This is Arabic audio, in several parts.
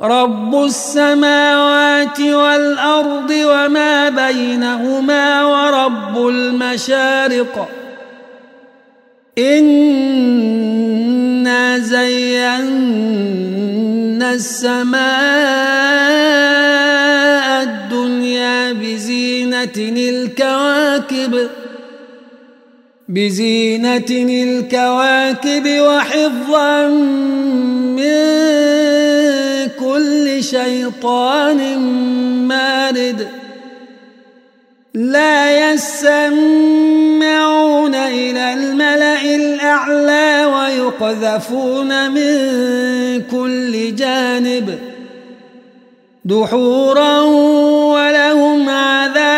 رب السماوات والأرض وما بينهما ورب المشارق إنا زينا السماء الدنيا بزينة الكواكب بزينة الكواكب وحفظا من كل شيطان مارد لا يسمعون إلى الملأ الأعلى ويقذفون من كل جانب دحورا ولهم عذاب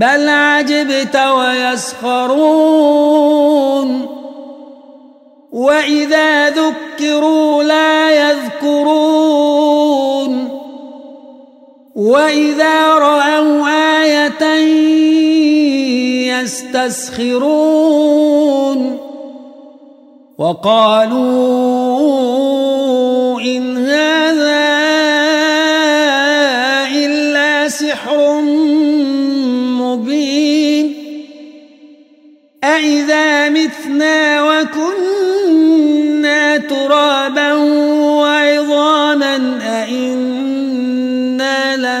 بل عجبت ويسخرون. وإذا ذكروا لا يذكرون. وإذا رأوا آية يستسخرون. وقالوا إن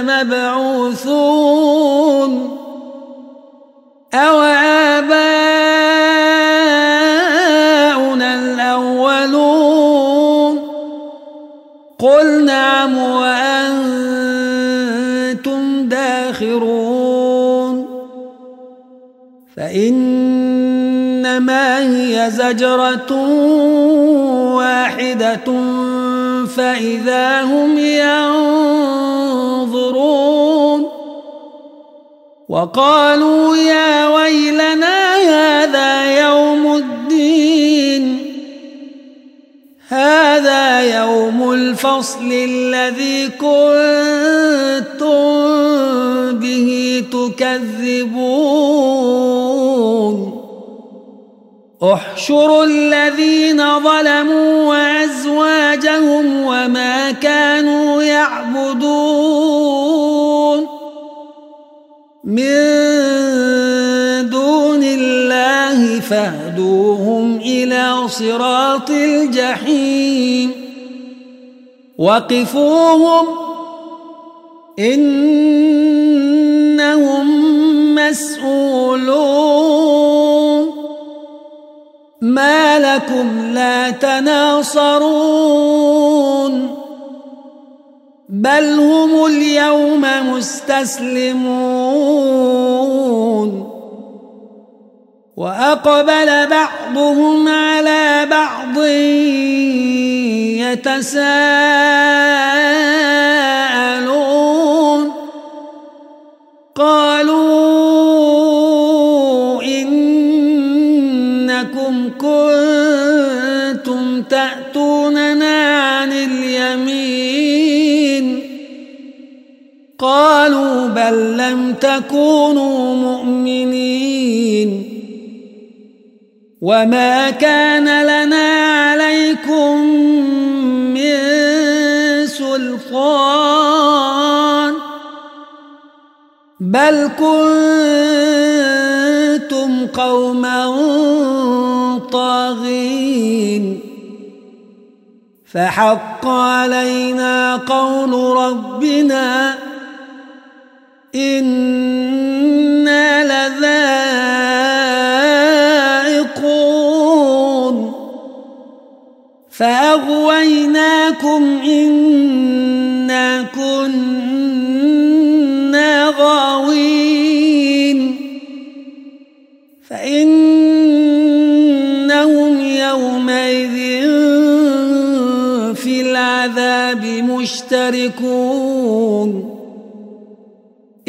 لمبعوثون أو آباؤنا الأولون قل نعم وأنتم داخرون فإنما هي زجرة واحدة فإذا هم ينظرون وقالوا يا ويلنا هذا يوم الدين. هذا يوم الفصل الذي كنتم به تكذبون. احشروا الذين ظلموا وأزواجهم وما كانوا يعبدون. من دون الله فاهدوهم إلى صراط الجحيم. وقفوهم إنهم مسؤولون. ما لكم لا تناصرون. بل هم اليوم مستسلمون واقبل بعضهم على بعض يتساءلون بل لم تكونوا مؤمنين وما كان لنا عليكم من سلطان بل كنتم قوما طاغين فحق علينا قول ربنا إنا لذائقون فأغويناكم إنا كنا غاوين فإنهم يومئذ في العذاب مشتركون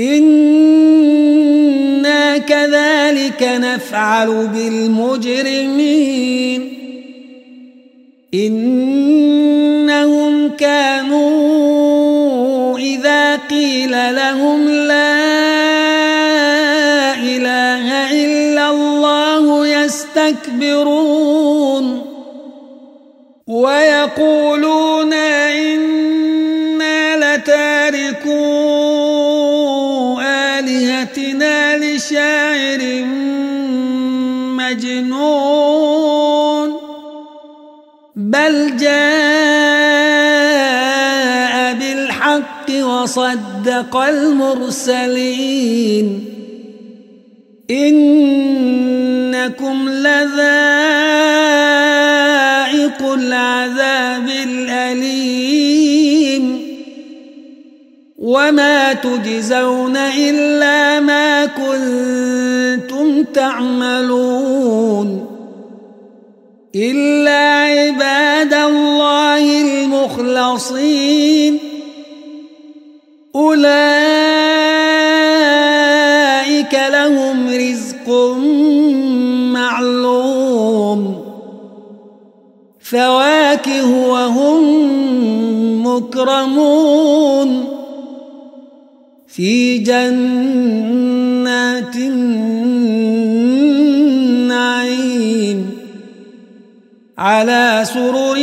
إنا كذلك نفعل بالمجرمين إنهم كانوا إذا قيل لهم لا إله إلا الله يستكبرون ويقولون إنا مجنون. بل جاء بالحق وصدق المرسلين. إنكم لذائق العذاب الأليم. وما تجزون إلا ما كنتم تعملون. إلا عباد الله المخلصين. أولئك لهم رزق معلوم. فواكه وهم مكرمون. في جنات النعيم على سرر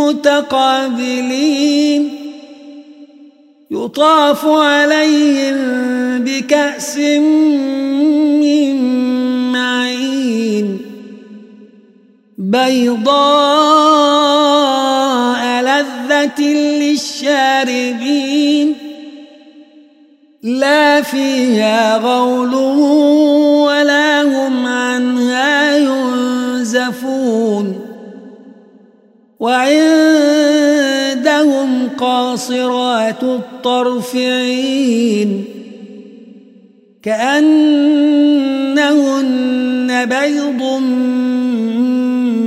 متقابلين. يطاف عليهم بكأس من معين. بيضاء لذة للشاربين. لا فيها غول وعندهم قاصرات الطرف عين كأنهن بيض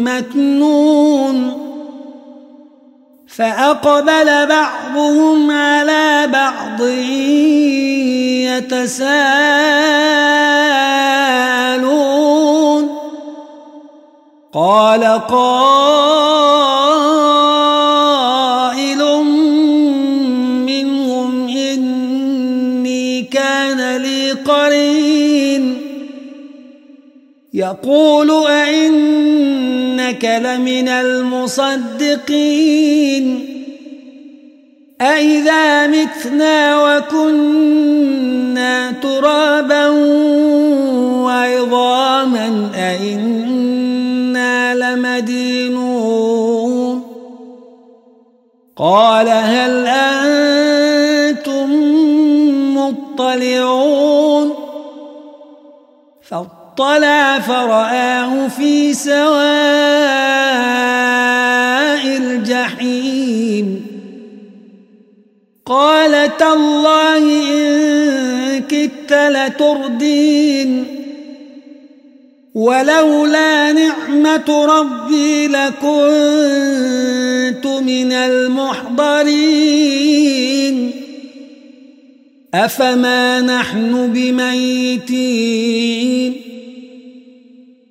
مكنون فأقبل بعضهم على بعض يتساءلون قال قائل يقول أئنك لمن المصدقين أئذا متنا وكنا ترابا وعظاما أئنا لمدينون قال هل أنتم مطلعون فأطلع فرآه في سواء الجحيم. قال تالله إن كدت لتردين. ولولا نعمة ربي لكنت من المحضرين. أفما نحن بميتين؟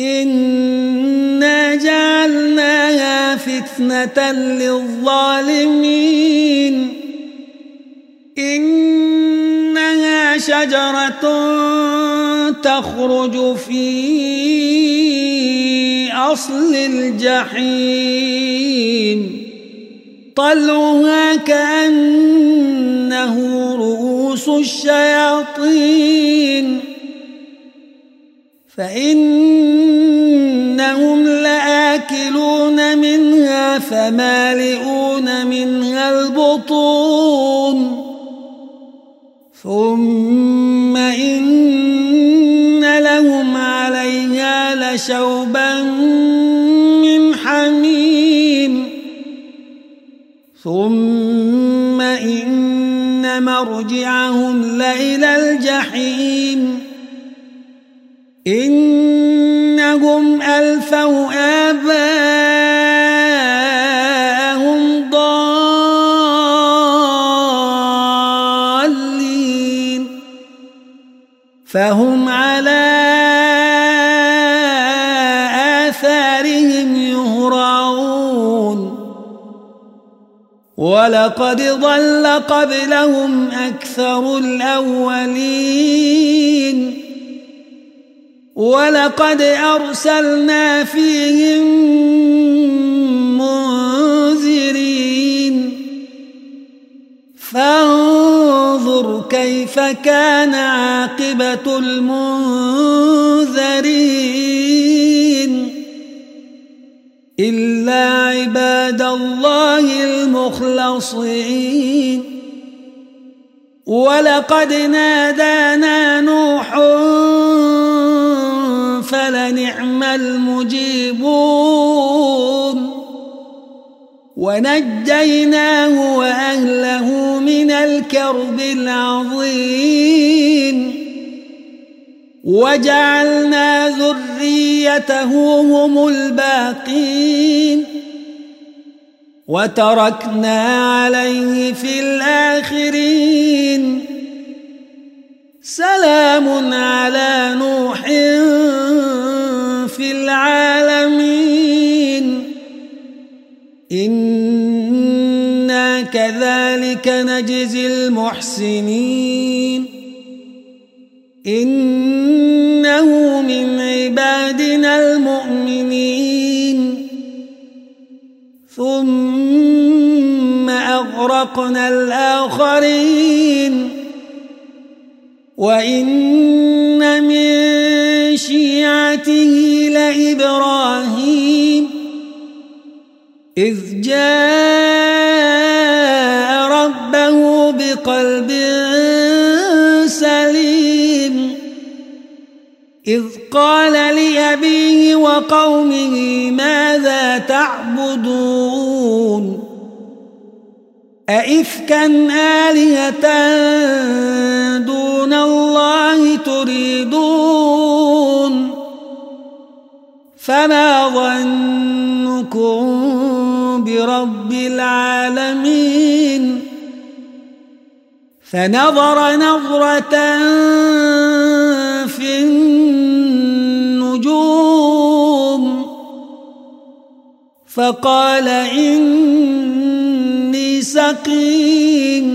إنا جعلنا فتنة للظالمين إنها شجرة تخرج في أصل الجحيم طلعها كأنه رؤوس الشياطين فإنهم فمالئون منها البطون. ثم إن لهم عليها لشوبا من حميم. ثم إن مرجعهم لإلى الجحيم. إنهم ألفوا فهم على آثارهم يهرعون. ولقد ضل قبلهم أكثر الأولين. ولقد أرسلنا فيهم منذرين. فانظر كيف كان عاقبة المنذرين إلا عباد الله المخلصين ولقد نادانا نوح فلنعم المجيبون ونجيناه وأهله من الكرب العظيم. وجعلنا ذريته هم الباقين. وتركنا عليه في الآخرين. سلام على نوح في العالمين. إنا كذلك نجزي المحسنين إنه من عبادنا المؤمنين ثم أغرقنا الآخرين وإن من شيعته لإبراهيم إذ جاء ربه بقلب سليم. إذ قال لأبيه وقومه ماذا تعبدون؟ أئفكا آلهة دون الله تريدون؟ فما ظنكم برب العالمين. فنظر نظرة في النجوم فقال إني سقيم.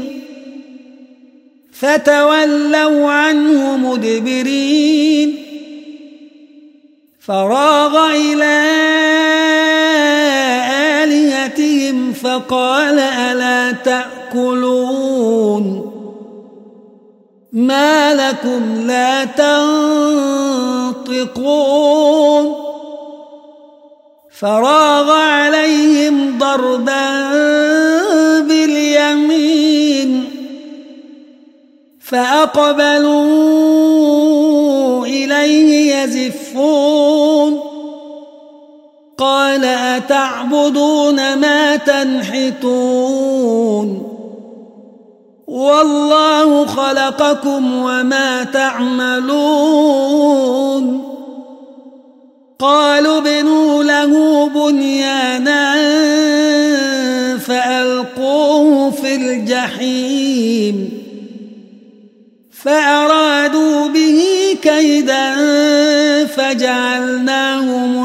فتولوا عنه مدبرين. فراغ إلى فقال ألا تأكلون؟ ما لكم لا تنطقون؟ فراغ عليهم ضربا باليمين فأقبلوا إليه يزفون قال أتعبدون ما تنحتون والله خلقكم وما تعملون قالوا ابنوا له بنيانا فألقوه في الجحيم فأرادوا به كيدا فجعلناهم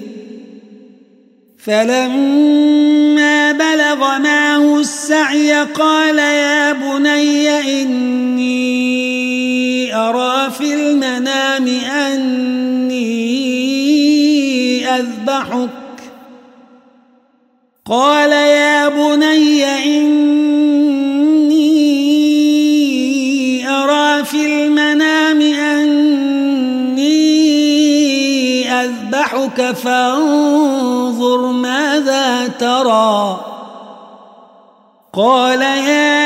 فلما بلغ معه السعي قال يا بني إني أرى في المنام أني أذبحك. قال يا بني فانظر ماذا ترى. قال يا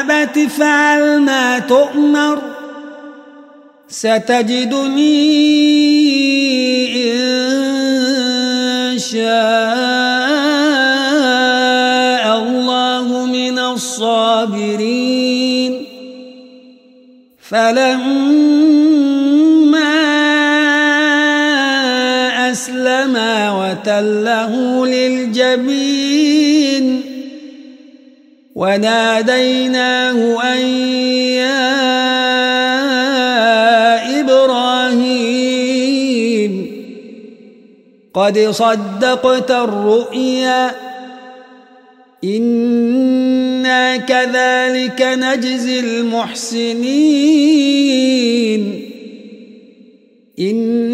أبت فعل ما تؤمر ستجدني إن شاء الله من الصابرين. فلما وتله للجبين وناديناه أن يا إبراهيم قد صدقت الرؤيا إنا كذلك نجزي المحسنين إن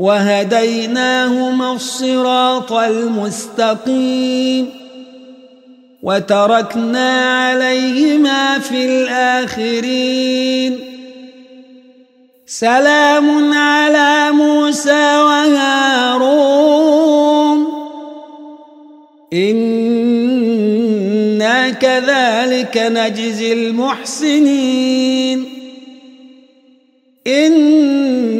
وهديناهما الصراط المستقيم وتركنا عليهما في الآخرين. سلام على موسى وهارون. إنا كذلك نجزي المحسنين. إنهما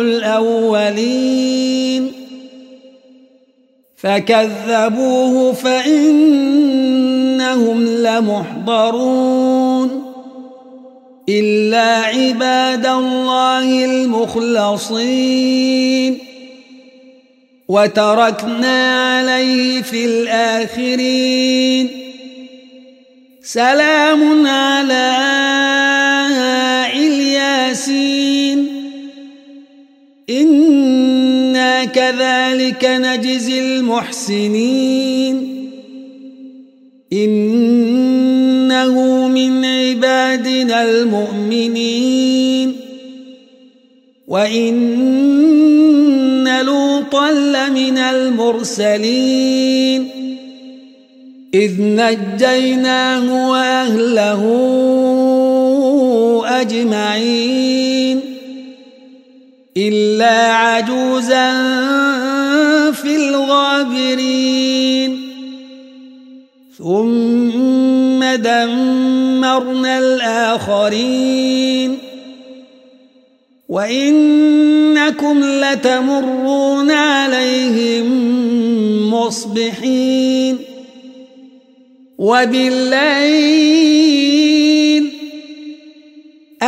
الأولين. فكذبوه فإنهم لمحضرون. إلا عباد الله المخلصين. وتركنا عليه في الآخرين. سلام على ياسين إنا كذلك نجزي المحسنين إنه من عبادنا المؤمنين وإن لوطا لمن المرسلين إذ نجيناه وأهله أجمعين إلا عجوزا في الغابرين. ثم دمرنا الآخرين. وإنكم لتمرون عليهم مصبحين. وبالليل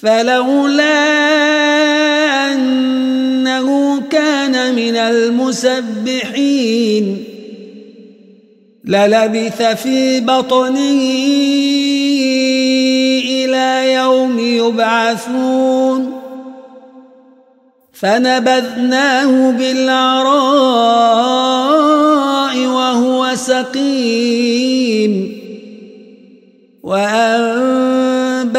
فلولا أنه كان من المسبحين للبث في بطنه إلى يوم يبعثون فنبذناه بالعراء وهو سقيم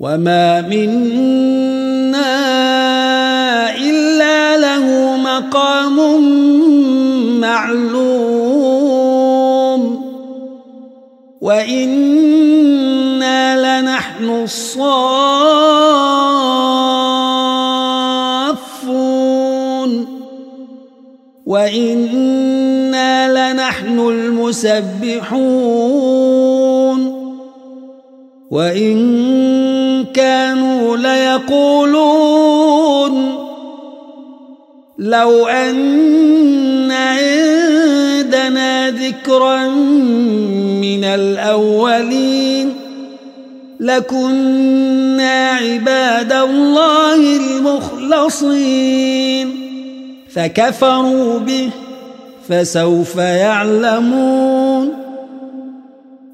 وما منا إلا له مقام معلوم وإنا لنحن الصافون وإنا لنحن المسبحون وإن كانوا ليقولون لو أن عندنا ذكرا من الأولين لكنا عباد الله المخلصين فكفروا به فسوف يعلمون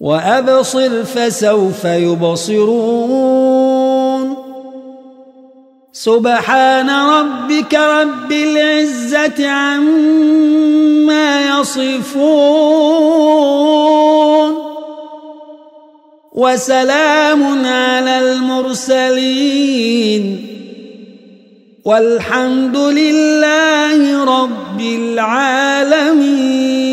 وأبصر فسوف يبصرون. سبحان ربك رب العزة عما يصفون. وسلام على المرسلين. والحمد لله رب العالمين.